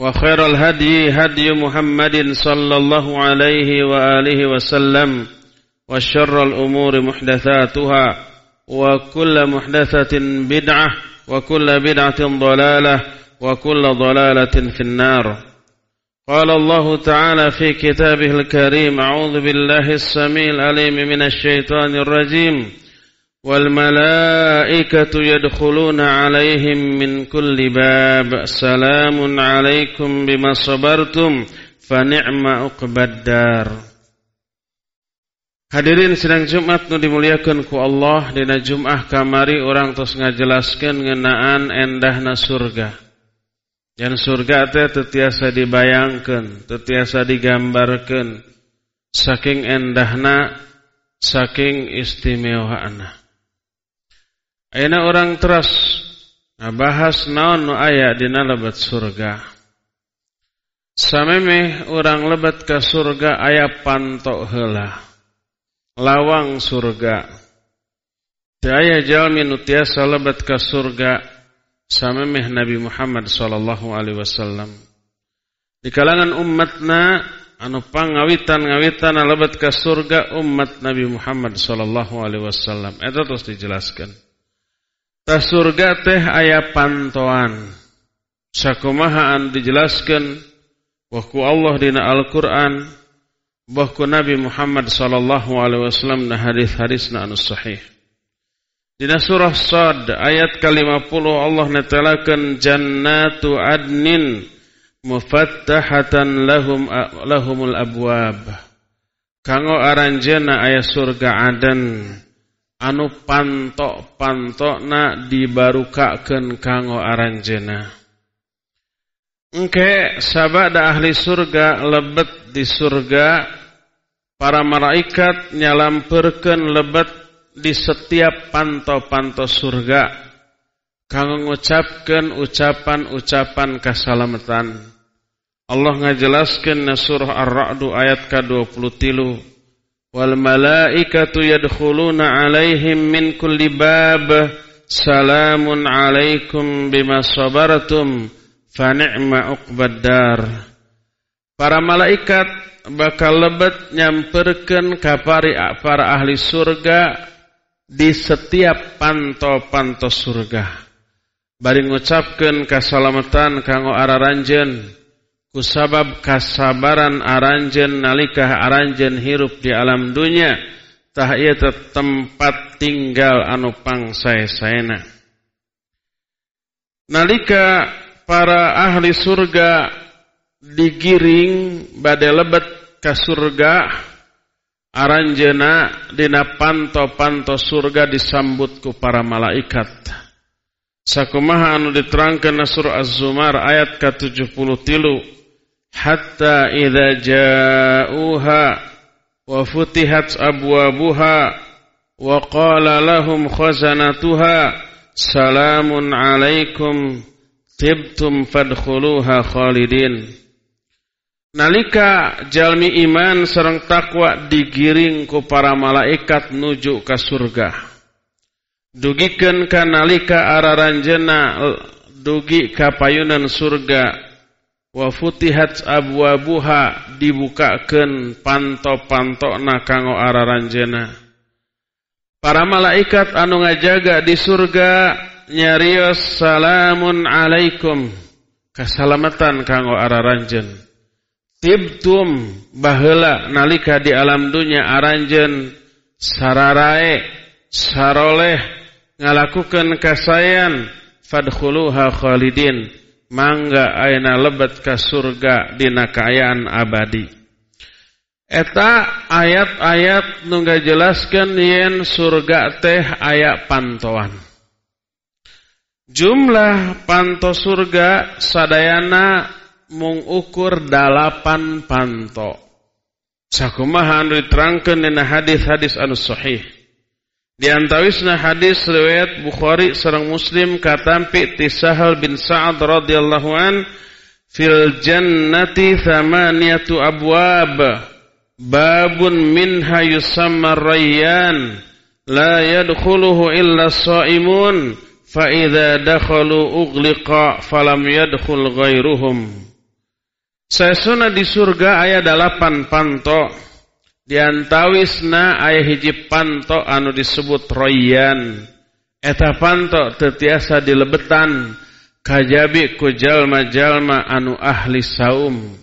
وخير الهدي هدي محمد صلى الله عليه وآله وسلم وشر الأمور محدثاتها وكل محدثة بدعة وكل بدعة ضلالة وكل ضلالة في النار. قال الله تعالى في كتابه الكريم أعوذ بالله السميع العليم من الشيطان الرجيم. والملائكة يدخلون عليهم من كل باب سلام عليكم بما صبرتم فنعم عقبى الدار Hadirin sedang Jumat nu dimuliakan ku Allah dina Jumat kamari orang tos ngajelaskeun ngeunaan endahna surga. Dan surga teh tetiasa dibayangkeun, tetiasa digambarkeun saking endahna, saking istimewaana. Ayeuna orang terus ngabahas naon nu aya dina lebat surga. Samemeh orang lebat ke surga aya pantok heula lawang surga. Daya jalmi nutiasa lebat ke surga samemeh Nabi Muhammad sallallahu alaihi wasallam. Di kalangan umatna anu pangawitan-ngawitan lebat ke surga umat Nabi Muhammad sallallahu alaihi wasallam. Eta terus dijelaskan. Ta surga teh aya pantoan. Sakumahaan dijelaskan wahku Allah dina Al-Qur'an bahku Nabi Muhammad sallallahu alaihi wasallam na hadis-hadis na anu sahih. Dina surah Sad ayat ke-50 Allah netelakeun jannatu adnin mufattahatan lahum lahumul abwab. Kanggo aranjeuna aya surga Aden anu pantok-pantokna dibarukakeun kanggo aranjeuna. Engke sabada ahli surga lebet di surga Para malaikat nyalamperken lebat di setiap panto-panto surga. Kang ngucapkan ucapan-ucapan keselamatan. Allah ngajelaskan surah Ar-Ra'du ayat ke-23. Wal malaikatu yadkhuluna alaihim min kulli bab. Salamun alaikum bima sabartum. Fa ni'ma uqbad dar. Para malaikat bakal lebet nyamperken kapari para ahli surga di setiap panto-panto surga. Bari ngucapkeun kasalamatan kanggo araranjeun kusabab kasabaran aranjeun nalika aranjeun hirup di alam dunia tah ieu tempat tinggal anu pangsae-saena. Nalika para ahli surga digiring badai lebet ke surga aranjena dina panto-panto surga disambut ku para malaikat sakumaha anu diterangkeun surah Az-Zumar ayat ke-73 hatta idza ja'uha wa futihat abwabuha wa qala lahum khazanatuha salamun alaikum tibtum fadkhuluha khalidin Nalika jalmi iman serang takwa digiring ku para malaikat nuju ke surga. dugikeun ka nalika araranjeuna dugi ka payunan surga wa futihat abwabuha dibukakeun panto-pantona kanggo araranjeuna. Para malaikat anu ngajaga di surga nyarios salamun alaikum. Keselamatan kanggo araranjeun. Tibtum baheula nalika di alam dunya aranjeun. Sararae saroleh ngalakukeun kasayan fadkhuluha khalidin mangga aina lebet ka surga dina kaayaan abadi. Eta ayat-ayat nungga jelaskan yen surga teh aya pantoan jumlah panto surga sadayana mung ukur dalapan panto. Sakumaha anu diterangkeun dina hadis-hadis anu sahih. Di antawisna hadis riwayat Bukhari sareng Muslim katampi ti Sahal bin Sa'ad radhiyallahu an fil jannati thamaniyatu abwab babun minha yusamma rayyan la yadkhuluhu illa shaimun fa idza dakhalu ughliqa falam yadkhul ghairuhum Sesuna di surga aya dalapan panto di antawisna aya hiji panto anu disebut royan. Eta panto tetiasa dilebetan kajabi ku jalma-jalma anu ahli saum.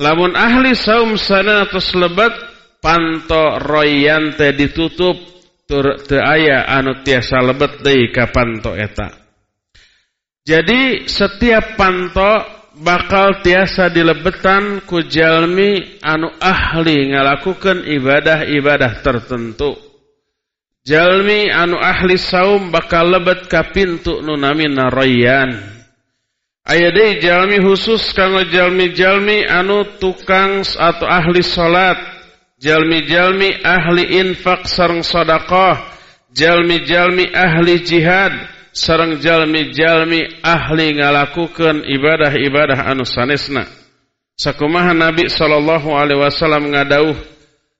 Lamun ahli saum sana atus lebat panto royan teh ditutup tur teu aya anu tiasa lebet deui ka panto eta. Jadi setiap panto bakal tiasa dilebetan ku jalmi anu ahli ngalakukan ibadah-ibadah tertentu. Jalmi anu ahli saum bakal lebet ka pintu nu namina rayyan aya deui jalmi khusus kanggo jalmi-jalmi anu tukang atau ahli salat. Jalmi-jalmi ahli infak sareng sedekah jalmi-jalmi ahli jihad. Sarang jalmi-jalmi ahli ngalakukan ibadah-ibadah anu sanesna. Sakumaha Nabi sallallahu alaihi wasallam ngadauh,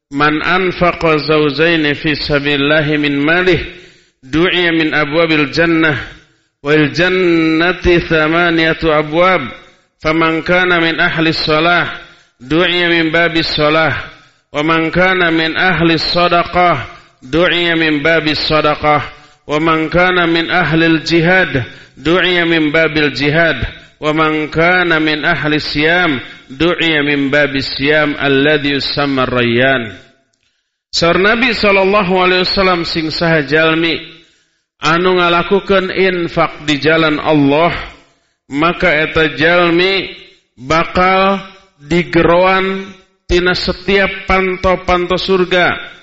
"Man anfaqa zawjaini fi sabilillah min malih, du'iya min abwabil jannah, wal jannati thamaniyatu abwab, faman kana min ahli shalah, du'iya min babis shalah, wa man kana min ahli sadaqah, du'iya min babis sadaqah." wa man kana min ahlil jihad du'iya min babil jihad. Wa man kana min ahli siyam du'iya min babis siyam alladhi yusamma rayyan. Sar Nabi sallallahu alaihi wasallam sing saha jalmi anu ngalakukeun infak di jalan Allah maka eta jalmi bakal digeroan tina setiap panto-panto surga.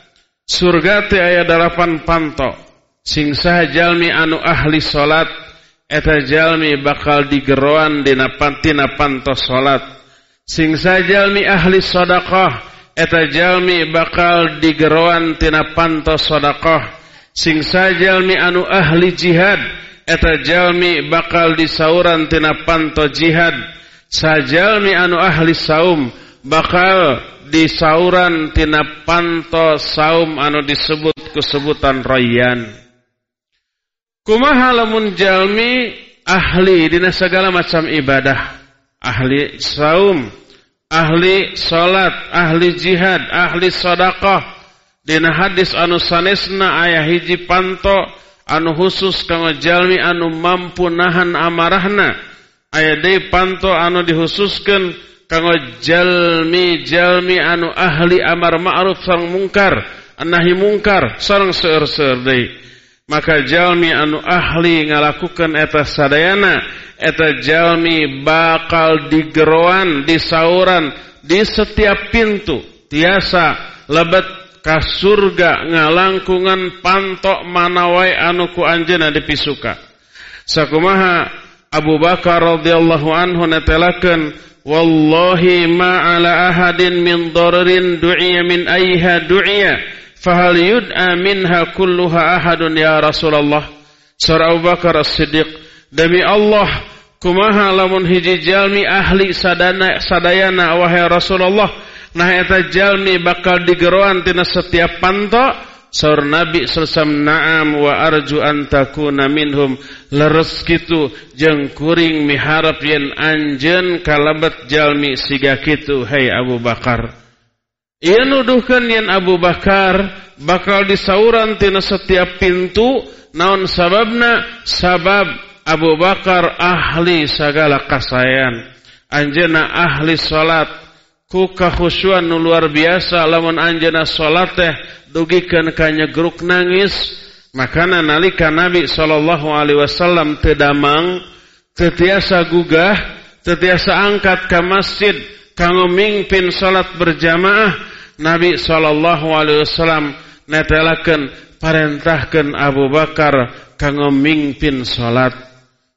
Surga teh aya dalapan panto. sing sah jalmi anu ahli salat eta jalmi bakal digeroan dina pantina pantos salat sing sah jalmi ahli sedekah eta jalmi bakal digeroan tina pantos sedekah sing sah jalmi anu ahli jihad eta jalmi bakal disauran tina panto jihad. Sajalmi anu ahli saum bakal disauran tina panto saum anu disebut kesebutan rayyan Kumaha lamun jalmi ahli dina segala macam ibadah, ahli saum, ahli salat, ahli jihad, ahli sedekah. Dina hadis anu sanesna aya hiji panto anu khusus kanggo jalmi anu mampu nahan amarahna. Aya deui panto anu dihususkeun kanggo jalmi-jalmi anu ahli amar ma'ruf sareng mungkar, nahi mungkar sareng seueur-seueur deui maka jalmi anu ahli ngalakukan eta sadayana eta jalmi bakal digeroan disauran di setiap pintu. Tiasa lebet ka surga ngalangkungan pantok manawai anu ku anjeuna dipisuka. Sakumaha Abu Bakar radhiyallahu anhu netelakeun wallahi ma ala ahadin min dararin du'iya min ayha du'iya Fahal yud'a minha kulluha ahadun ya Rasulullah. Surah Abu Bakar As-Siddiq. Demi Allah, kumaha lamun hiji jalmi ahli sadana sadayana wahai Rasulullah. Nah eta jalmi bakal digeroan tina setiap panto Saur Nabi sallallahu na'am wa arju an takuna minhum leres kitu jeung kuring miharap yen anjeun kalabat jalmi siga kitu hai Abu Bakar. Ia nuduhkeun yen Abu Bakar bakal disauran tina setiap pintu naon sababna? Sabab Abu Bakar ahli segala kasayan anjeuna ahli salat ku kahusyuan nu luar biasa lamun anjeuna salat teh dugikeun ka nyegruk nangis makana nalika Nabi sallallahu alaihi wasallam teu damang tetiasa gugah tetiasa angkat ka masjid kanggo mingpin salat berjamaah Nabi sallallahu alaihi wasallam parentahkeun Abu Bakar kanggo mingpin salat.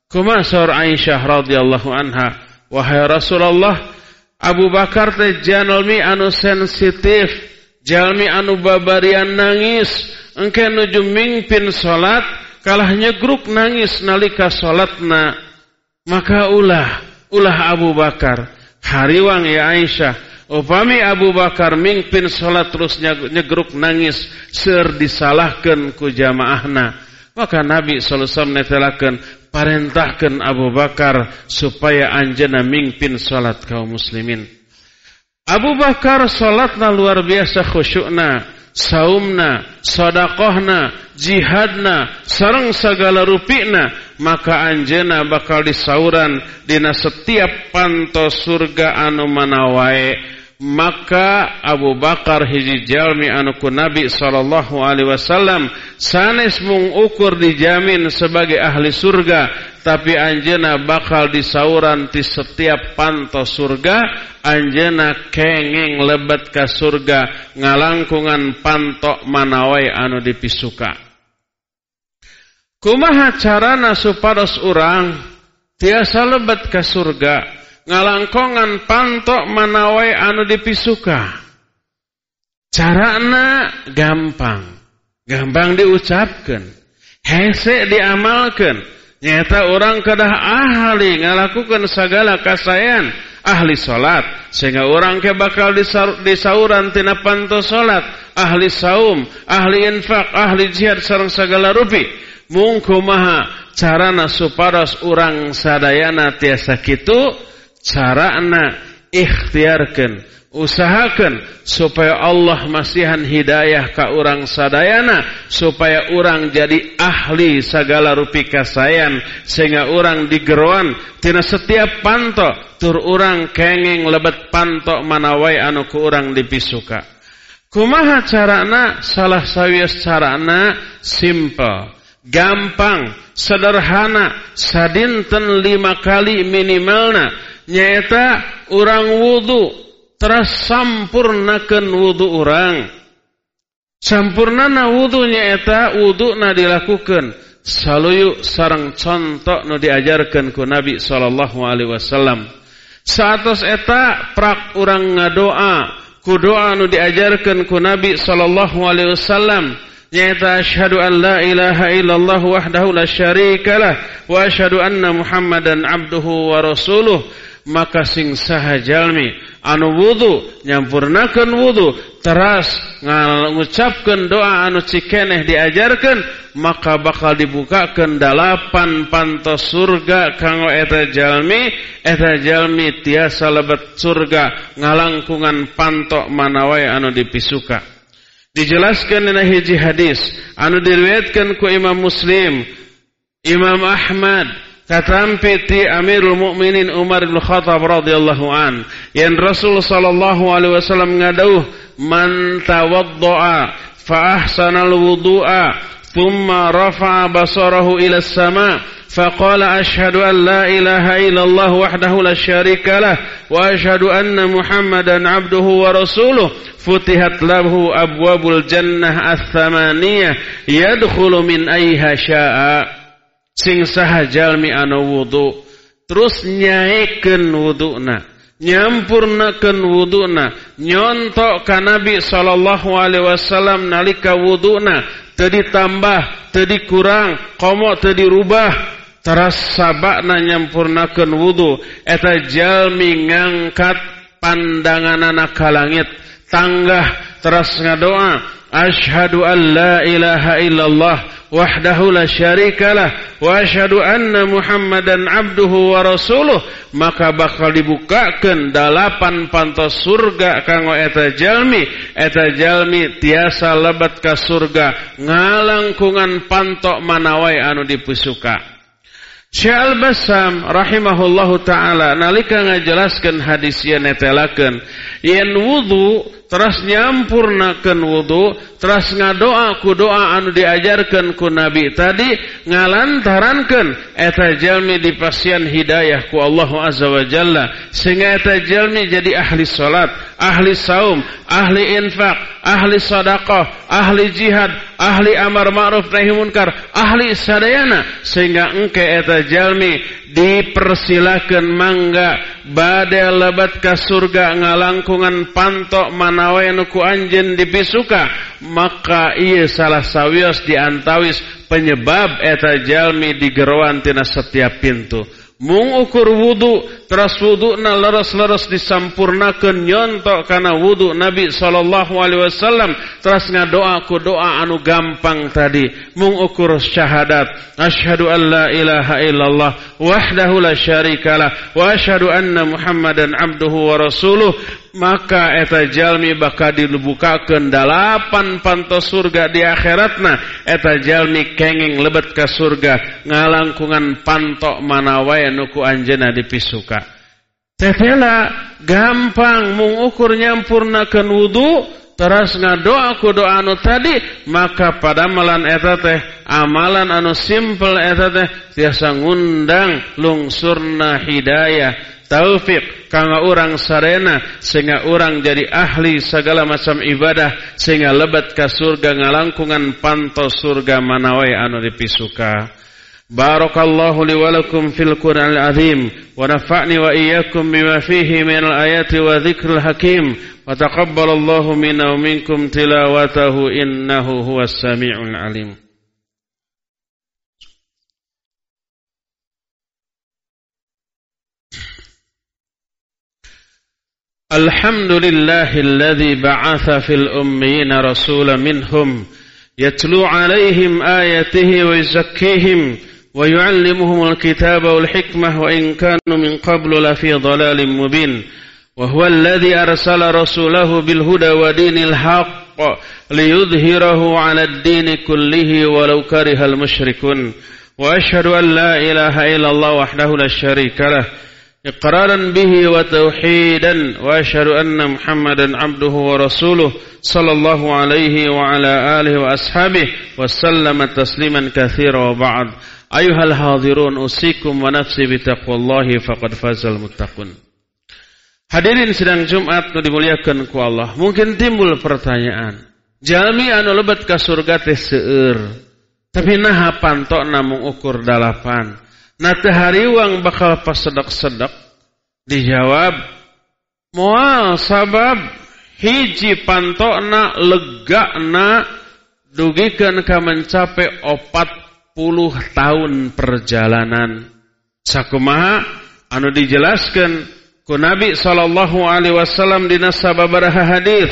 Kumaha saur Aisyah radhiyallahu anha wahai Rasulullah Abu Bakar teh jalmi anu sensitif Jalmi anu babarian nangis. Engke nuju mingpin salat kalah nyegruk nangis nalika salatna. Maka ulah ulah Abu Bakar hariwang ya Aisyah upami Abu Bakar mingpin salat terus nyegruk nangis ser disalahkan ku jamaahna. Maka Nabi sallallahu alaihi parentahkeun Abu Bakar supaya anjeunna mingpin salat kaum muslimin. Abu Bakar salatna luar biasa khusyukna, saumna, sodakohna, jihadna, sarang segala rupina, maka anjena bakal disauran dina setiap panto surga anu manawai maka Abu Bakar hiji jalmi anu ku Nabi sallallahu alaihi wasallam sanes mung ukur dijamin sebagai ahli surga tapi anjena bakal disauran di setiap panto surga anjena kenging lebet ke surga ngalangkungan pantok manawai anu dipisuka. Kumaha carana supados urang? Tiasa lebet ke surga ngalangkongan pantok manawai anu dipisuka. Carana gampang. Gampang diucapkan hese diamalkan nyata orang kedah ahli ngalakukan segala kasayan ahli salat. Sehingga orang ke bakal disauran tina panto salat. Ahli saum ahli infak ahli jihad sareng segala rupi. Mung maha carana supados urang sadayana tiasa kitu carana ikhtiarkan usahakan supaya Allah masihan hidayah ka orang sadayana supaya orang jadi ahli segala rupi kasayan sehingga orang digeruan tina setiap panto tur orang kenging lebet panto manawai anu ku orang dipisuka. Kumaha carana? Salah sawias carana simple gampang sederhana sadinten lima kali minimalna. Nyaeta orang wudhu teras sampurnakan wudhu orang sampurnana wudhu nyaeta wudhu na dilakukan saluyu sarang contoh nu diajarkan ku Nabi sallallahu alaihi wasallam. Saatos eta prak orang ngadoa. Ku doa nu diajarkan ku Nabi sallallahu alaihi wasallam. Nyaita asyhadu an la ilaha illallah wahdahu la syarikalah wa asyhadu anna muhammadan abduhu wa rasuluh. Maka sing saha jalmi anu wudu nyampurnakeun wudu teras ngucapkeun doa anu cikeneh diajarkeun maka bakal dibukakeun dalapan pantos surga kanggo eta jalmi. Eta jalmi tiasa lebet surga ngalangkungan pantok manawai anu dipisuka dijelaskan dina hiji hadis. Anu diriwayatkeun ku Imam Muslim Imam Ahmad Katampiti Amirul Mukminin Umar bin Khattab radhiyallahu an yang Rasul sallallahu alaihi wasallam ngadauh man tawaddaa fa ahsana al-wudu'a thumma rafa'a basarahu ila as-sama' فقال أشهد أن لا إله إلا الله وحده لا شريك له وأشهد أن محمدا عبده ورسوله. فتحت له أبواب الجنة الثمانية يدخل من أيها شاء. sing sahajal mi ana wudu terus nyaikeun wuduna nyampurnakeun wuduna nyontok ka Nabi sallallahu alaihi wasallam nalika wuduna teu ditambah teu dikurang komo teu dirubah teras sabakna nyampurnakeun wudu eta jalmi ngangkat pandanganana ka langit. Tanggah teras ngadoa asyhadu an la ilaha illallah wahdahu la syarikalah wa asyhadu anna muhammadan abduhu wa rasuluh. Maka bakal dibukakan dalapan pantos surga kanggo eta jalmi. Eta jalmi tiasa lebat ka surga. Ngalangkungan pantok manawai anu dipusuka Syekh Al-Bassam rahimahullahu taala nalika ngajelaskeun hadis ieu netelakeun yen wudu teras nyampurnakeun wudu teras ngadoa ku doa anu diajarkeun ku nabi tadi ngalantarankeun eta jalmi dipasian hidayah ku Allah azza wa jalla sehingga eta jalmi jadi ahli salat ahli saum ahli infak ahli sedekah ahli jihad ahli amar ma'ruf nahi munkar ahli sadayana. Sehingga engke eta jalmi dipersilakan mangga badai lebat ke surga ngalangkungan pantok manawe nuku anjen dipisuka. Maka ia salah sawios diantawis penyebab eta jalmi digeruan tina setiap pintu. Mung ukur wudu teras wudu na leres-leres disampurnakan nyontok karena wudu Nabi sallallahu alaihi wasallam. Teras ngadoa ku doa anu gampang tadi mung ukur syahadat. Asyhadu an la ilaha illallah wahdahu la syarikalah wa asyhadu anna muhammadan abduhu wa rasuluh. Maka eta jalmi bakal dibukakeun dalapan pantos surga di akhiratna. Eta jalmi kenging lebet ke surga ngalangkungan pantok mana wae nuku anjeuna dipisuka tetela gampang mengukur nyampurnakeun wudu teras ngadoa ku doa anu tadi maka pada malan eta teh amalan anu simple eta teh tiasa ngundang lungsurna hidayah taufik kanggo orang sarena sehingga orang jadi ahli segala macam ibadah sehingga lebat ke surga ngalangkungan panto surga manawai anu dipisuka بارك الله لي ولكم في القرآن العظيم ونفعني وإياكم بما فيه من الآيات وذكر الحكيم وتقبل الله منا ومنكم تلاوته إنه هو السميع العليم. الحمد لله الذي بعث في الأميين رسولا منهم يتلو عليهم آياته ويزكيهم ويعلمهم الكتاب والحكمة وإن كانوا من قبل لفي ضلال مبين. وهو الذي أرسل رسوله بالهدى ودين الحق ليظهره على الدين كله ولو كره المشركون. وأشهد أن لا إله إلا الله وحده لا شريك له إقرارا به وتوحيدا. وأشهد أن محمدا عبده ورسوله صلى الله عليه وعلى آله وأصحابه وسلم تسليما كثيرا وبعد. Ayuhal hadirun usikum wa nafsi bitaqwallahi faqad fazal muttaqun. Hadirin sedang Jumat nu dimuliakeun ku Allah. Mungkin timbul pertanyaan. Jalmi anu lebet ka surga teh seueur. Tapi naha pantok namung ukur dalapan. Nah teh hariwang bakal pasedek-sedek. Dijawab, moal sabab hiji pantokna legana dugikan ka mencapai opat puluh tahun perjalanan. Sakumaha anu dijelaskan ku Nabi sallallahu alaihi wasallam dina sababaraha hadis.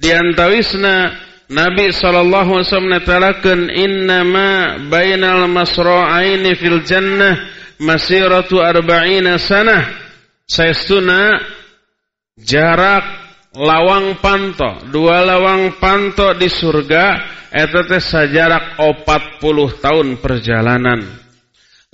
Diantawisna Nabi sallallahu alaihi wasallam netelakeun innama bainal masra'aini fil jannah masiratu arba'ina sanah. Saestuna jarak lawang panto. Dua lawang panto di surga eta teh sajarak 40 tahun perjalanan.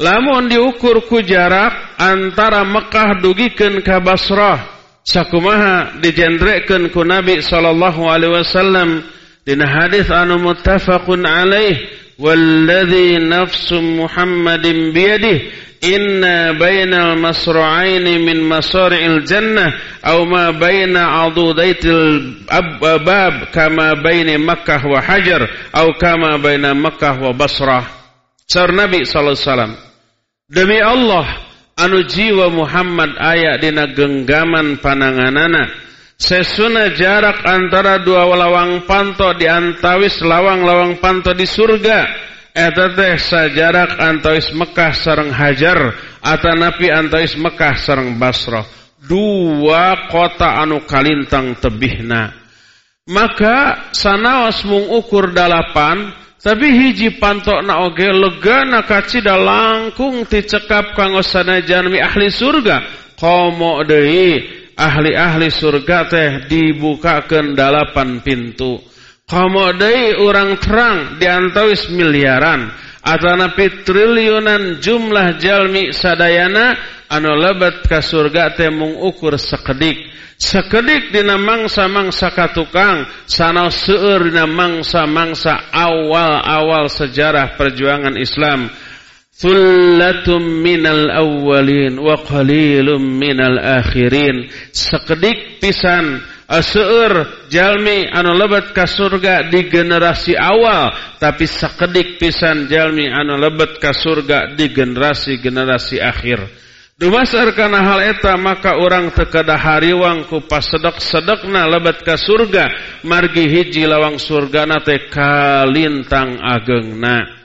Lamun diukur ku jarak antara Mekah dugikeun ka Basrah sakumaha dijendrekeun ku Nabi sallallahu alaihi wasallam. Dina hadis anu muttafaqun alaih walladzi nafsu Muhammadin biyadih inna bainal masra'aini min masari'il jannah aw ma baina adudaitil abab kama baina Makkah wa Hajar aw kama baina Makkah wa Basrah. Sar Nabi sallallahu alaihi wasallam. Demi Allah anu jiwa Muhammad aya dina genggaman pananganana Sesuna jarak antara dua lawang panto di antawis lawang-lawang panto di surga. Eta teh sajarak antawis Mekah sareng Hajar atanapi antawis Mekah sareng Basrah. Dua kota anu kalintang tebihna. maka sanawas mung ukur dalapan tapi hiji pantok na oge lega na kacida langkung ticekap kanggo sanajan mi ahli surga komo deui ahli-ahli surga teh dibukakeun dalapan pintu. Komo deui urang terang diantawis miliaran. Atanapi triliunan jumlah jalmi sadayana anu lebat ka surga teh mung ukur sekedik. Sekedik dina mangsa-mangsa katukang sanau seueur dina mangsa-mangsa awal-awal sejarah perjuangan Islam Thullatum minal awwalin wa qalilum minal akhirin. Sekedik pisan seueur jalmi anu lebet ka surga di generasi awal tapi sekedik pisan jalmi anu lebet ka surga di generasi generasi akhir. Dumasar kana hal eta maka orang tekada hariwang ku pasedek-sedekna lebet ka surga margi hiji lawang surgana teh kalintang agengna.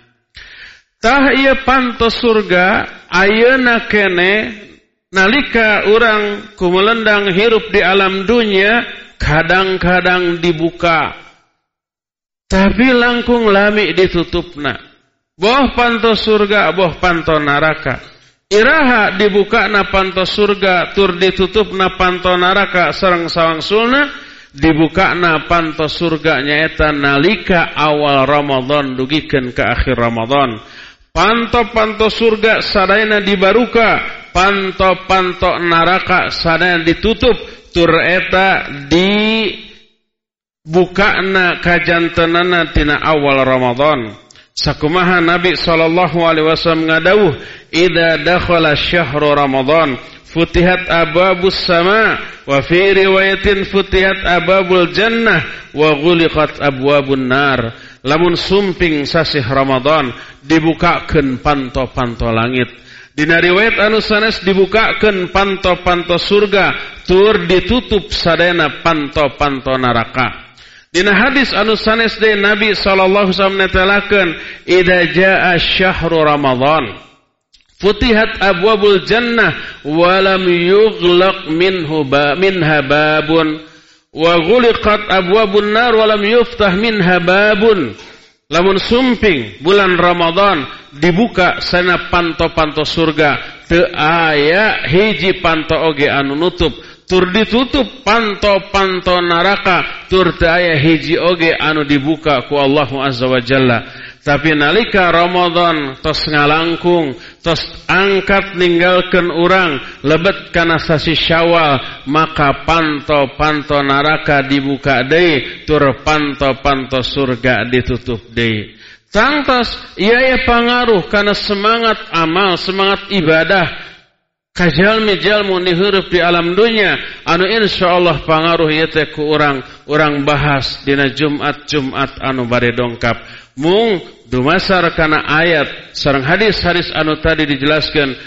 Tah ieu pantos surga ayeuna kene nalika orang kumelendang hirup di alam dunia kadang-kadang dibuka tapi langkung lami ditutupna. Boh pantos surga, boh panto neraka. Iraha dibuka na panto surga tur ditutup na panto naraka sawang sulna dibuka na panto surga nyaeta nalika awal Ramadan dugikan ke akhir Ramadan. Panto-panto surga sadayana dibaruka, panto-panto naraka sadayana ditutup tur eta di buka na kajantanana tina awal Ramadan. Sakumaha Nabi sallallahu alaihi wasallam ngadawuh, "Idza dakhala Ramadan, futihat abwabus sama wa fi riwayatin futihat abwabul jannah wa ghuliqat abwabun nar." Lamun sumping sasih Ramadan dibukakeun panto-panto langit. Dina riwayat anu sanes dibukakeun panto-panto surga, tur ditutup sadayana panto-panto neraka. Dina hadis anu sanes de Nabi sallallahu alaihi wasallam netelakeun idza jaa syahru Ramadan futihat abwabul jannah wa lam yughlaq minhu ba minha babun. Wa ghuliqat abwabun nar wa lam yuftah minha babun. Lamun sumping bulan Ramadan dibuka sana panto-panto surga. Teu aya hiji panto oge anu nutup. Tur ditutup panto-panto neraka tur daya hiji oge anu dibuka ku Allah Azza wa Jalla tapi nalika Ramadan tos ngalangkung tos angkat ninggalkan orang lebet kana sasi Syawal maka panto-panto neraka dibuka deui tur panto-panto surga ditutup deui. Tangtos iya ya pengaruh karena semangat amal, semangat ibadah kajalmi jalmu nihurup di alam dunia. Anu insyaallah pangaruh ieu teh ku urang. Urang bahas dina Jumat-Jumat anu bade dongkap. Mung dumasar kana ayat. Sareng hadis-hadis anu tadi dijelaskan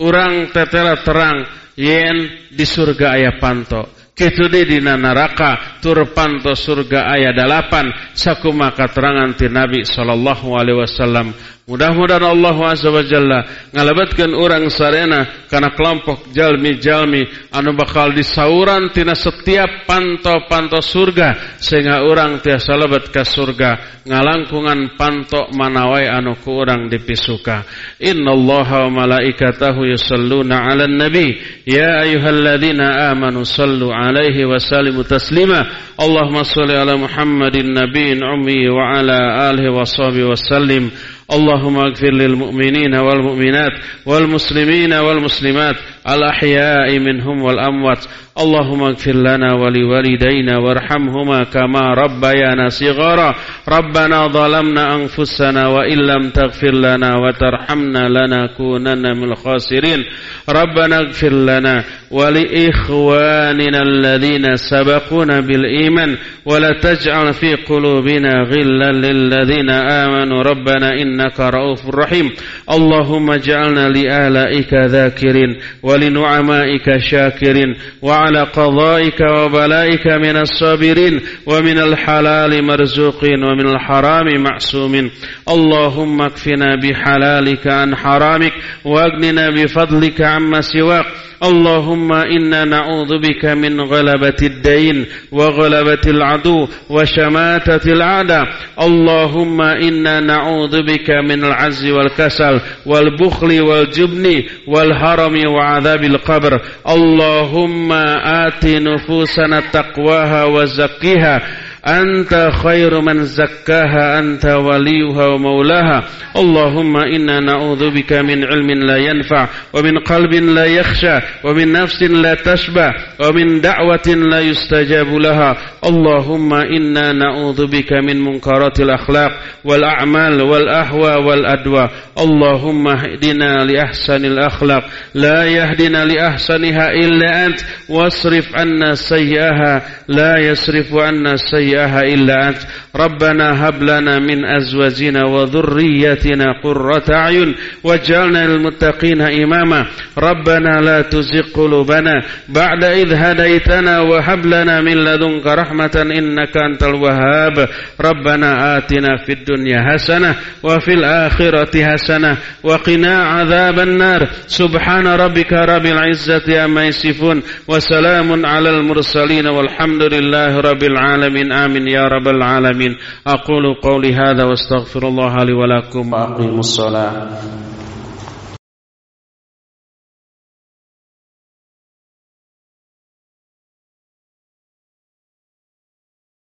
urang tetela terang yen di surga aya panto. Kitu di dina neraka tur panto surga aya dalapan. Sakumaha katerangan ti Nabi sallallahu alaihi wasallam Mudah-mudahan Allah Jalla ngalabatkan orang sarena karena kelompok jalmi-jalmi anu bakal disauran tina setiap panto-panto surga sehingga orang tiasa lebat ke surga ngalangkungan panto manawai anu ku orang dipisuka. Innallaha wa malaikatahu yusalluna 'alan nabi ya ayyuhalladzina amanu sallu 'alaihi wa sallimu taslima. Allahumma shalli ala Muhammadin nabiyyin ummi wa ala alihi wa sahbihi wa sallim. اللهم اغفر للمؤمنين والمؤمنات والمسلمين والمسلمات الأحياء منهم والأموات. اللهم اغفر لنا ولوالدينا وارحمهما كما ربيانا صغارا. ربنا ظلمنا أنفسنا وإن لم تغفر لنا وترحمنا لنكونن من الخاسرين. ربنا اغفر لنا ولإخواننا الذين سبقونا بالإيمان. ولا تجعل في قلوبنا غلا للذين آمنوا. ربنا إنك رؤوف رحيم. اللهم اجعلنا لآلائك ذاكرين. ولنعمائك شاكرين وعلى قضائك وبلائك من الصابرين ومن الحلال مرزوقين ومن الحرام معصومين اللهم اكفنا بحلالك عن حرامك واغننا بفضلك عما سواك. اللهم إنا نعوذ بك من غلبة الدين وغلبة العدو وشماتة الأعداء اللهم إنا نعوذ بك من العز والكسل والبخل والجبن والهرم وعذاب adzabil qabr. Allahumma ati nufusana taqwaha wa zakkiha. أنت خير من زكاها أنت وليها ومولاها. اللهم إنا نعوذ بك من علم لا ينفع ومن قلب لا يخشى ومن نفس لا تشبع ومن دعوة لا يستجاب لها. اللهم إنا نعوذ بك من منكرات الأخلاق والأعمال والأهوى والأدوى اللهم اهدنا لأحسن الأخلاق. لا يهدنا لأحسنها إلا أنت. واصرف عنا سيئها. لا يصرف عنا سيئها. إلا أنت. ربنا هب لنا من أزواجنا وذريتنا قرة أعين واجعلنا للمتقين إماما. ربنا لا تزغ قلوبنا بعد إذ هديتنا وهب لنا من لدنك رحمة إنك أنت الوهاب. ربنا آتنا في الدنيا حسنة وفي الآخرة حسنة وقنا عذاب النار. سبحان ربك رب العزة عما يصفون وسلام على المرسلين والحمد لله رب العالمين. آمين يا رب العالمين. أقول قولي هذا واستغفر الله لي ولكم. وأقيموا الصلاة.